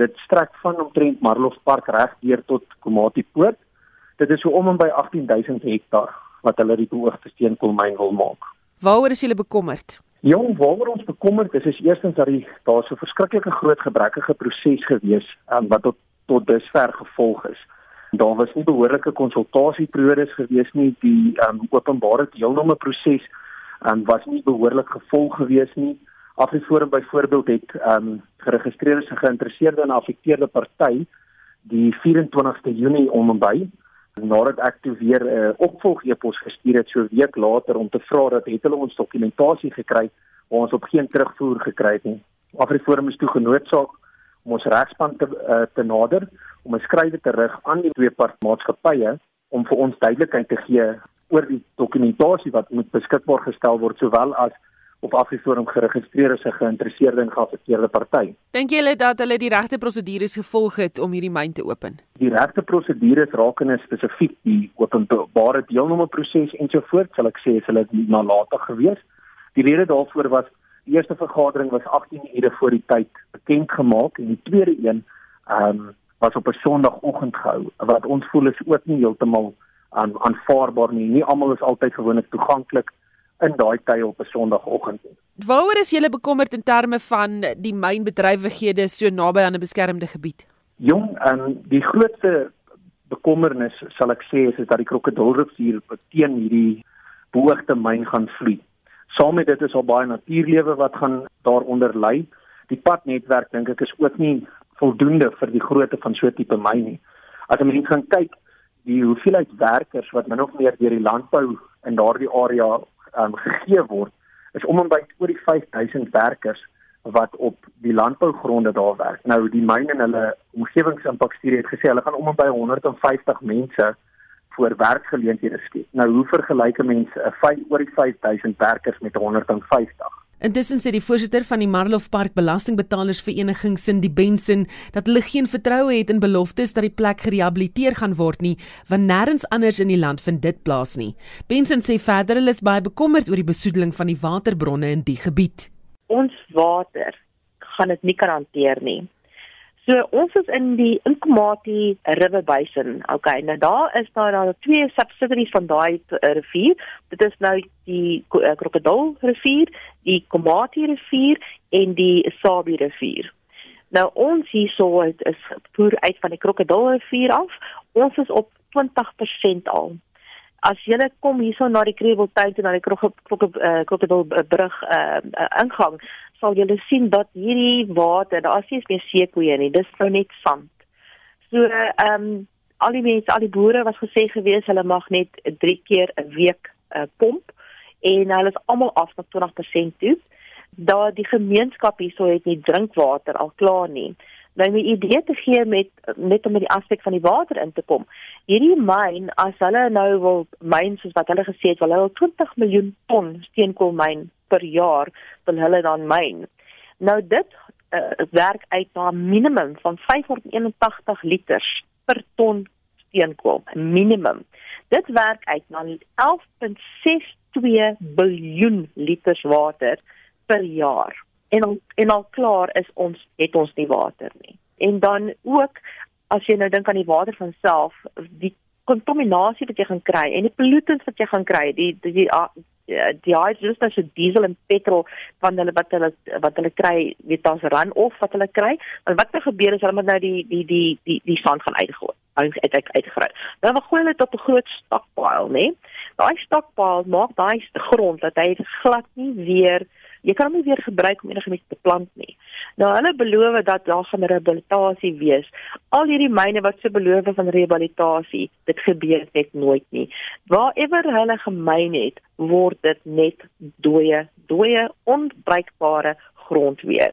Dit strek van omtrent Marlof Park reg deur tot Komati Poort. Dit is so om en by 18000 hektaar wat hulle die beoogde steenkoolmyn wil maak. Waaroor is julle bekommerd? Jong, waaroor ons bekommerd is is eerstens dat die daar so verskriklike groot gebrekkige proses gewees um, wat tot tot dusver gevolg is. Daar was nie behoorlike konsultasieperiodes gewees nie, die um, openbare deelname proses um, was nie behoorlik gevolg gewees nie. Afriforum byvoorbeeld het um, geregistreerde se geïnteresseerde en affekteerde party die 24ste Junie om en by nadat ek toe weer 'n uh, opvolg e-pos gestuur het so 'n week later om te vra dat het hulle ons dokumentasie gekry waar ons op geen terugvoer gekry het nie. Afriforum is toe genoodsaak om ons regspan te uh, te nader om 'n skrywe te rig aan die twee partmaatskappye om vir ons duidelikheid te gee oor die dokumentasie wat moet beskikbaar gestel word sowel as of Afriforum geregistreer as 'n geïnteresseerde en geaffekteerde party. Dink julle dat hulle die regte prosedures gevolg het om hierdie myn te open? Die regte prosedures rakende spesifiek die openbare deelnameproses ensovoorts, sal ek sê is hulle nalatig geweest. Die rede daarvoor was die eerste vergadering was 18 ure voor die tyd bekend gemaak en die tweede een ehm um, was op 'n Sondagoggend gehou wat ons voel is ook nie heeltemal aan um, aanvaarbaar nie. Nie almal is altyd gewoonlik toeganklik in daai tye op 'n Sondagoggend. Waaroor is julle bekommerd in terme van die mynbedrywighede so naby aan 'n beskermde gebied? Jong, en um, die grootste bekommernis sal ek sê is, is dat die krokodilrivier teen hierdie beoogde myn gaan vloei. Saam met dit is al baie natuurlewe wat gaan daaronder lê. Die padnetwerk dink ek is ook nie voldoende vir die grootte van so 'n tipe myn nie. As jy mens gaan kyk die hoeveelheid werkers wat min of meer deur die landbou in daardie area um, gegee word is om en by oor die 5000 werkers wat op die landbougronde daar werk. Nou die myne en hulle omgewingsimpakstudie het gesê hulle gaan om en by 150 mense voor werkgeleenthede skep. Nou hoe vergelyk 'n mens 'n oor die 5000 werkers met 150? Intussen sê die voorsitter van die Marlof Park Belastingbetalersvereniging Cindy Benson dat hulle geen vertroue het in beloftes dat die plek gerehabiliteer gaan word nie, want nêrens anders in die land vind dit plaas nie. Benson sê verder hulle is baie bekommerd oor die besoedeling van die waterbronne in die gebied. Ons water gaan dit nie kan hanteer nie. So ons is in die Inkomati River Basin. Okay, nou daar is daar daar twee subsidiaries van daai rivier. Dit is nou die uh, Krokodil rivier, die Komati rivier en die Sabi rivier. Nou ons hierso is voer uit van die Krokodil rivier af. Ons is op 20% al. As jy kom hierso na die Kreebeltuin en na die Krokodil uh, brug uh, uh, ingang, sal julle sien dat hierdie water, daar is nie meer seekoeie nie, dis nou net sand. So ehm um, al die mense, al die boere was gesê gewees hulle mag net 3 keer 'n week uh, pomp en hulle is almal af na 20% toe. Daar die gemeenskap hierso het nie drinkwater al klaar nie. Nou my idee te gee met net om met die aspek van die water in te kom. Hierdie myn as hulle nou wil myn soos wat hulle gesê het, wil hulle 20 miljoen ton steenkoolmyn per jaar wil hulle dan myn. Nou dit uh, werk uit na 'n minimum van 581 liters per ton steenkool, minimum. Dit werk uit na 11.62 biljoen liters water per jaar. En al, en al klaar is ons het ons nie water nie. En dan ook as jy nou dink aan die water van self, die kontaminasie wat jy gaan kry en die pollutants wat jy gaan kry, die die, die Ja, die hydrogen is so diesel en petrol van hulle wat hulle wat hulle kry weet as run off wat hulle kry en wat er gebeur is hulle moet nou die die die die die sand gaan uitgooi uit uit uitgry. Nou we gooi hulle tot 'n groot stockpile, né? Daai stockpile maak daai grond dat hy glad nie weer jy kan hom nie weer gebruik om enigiets te plant nie. Nou hulle beloof dat daar gaan rehabilitasie wees. Al hierdie myne wat se beloof van rehabilitasie, dit gebeur net nooit nie. Waarever hulle gemyn het, word dit net dooie, dooie onbruikbare grond weer.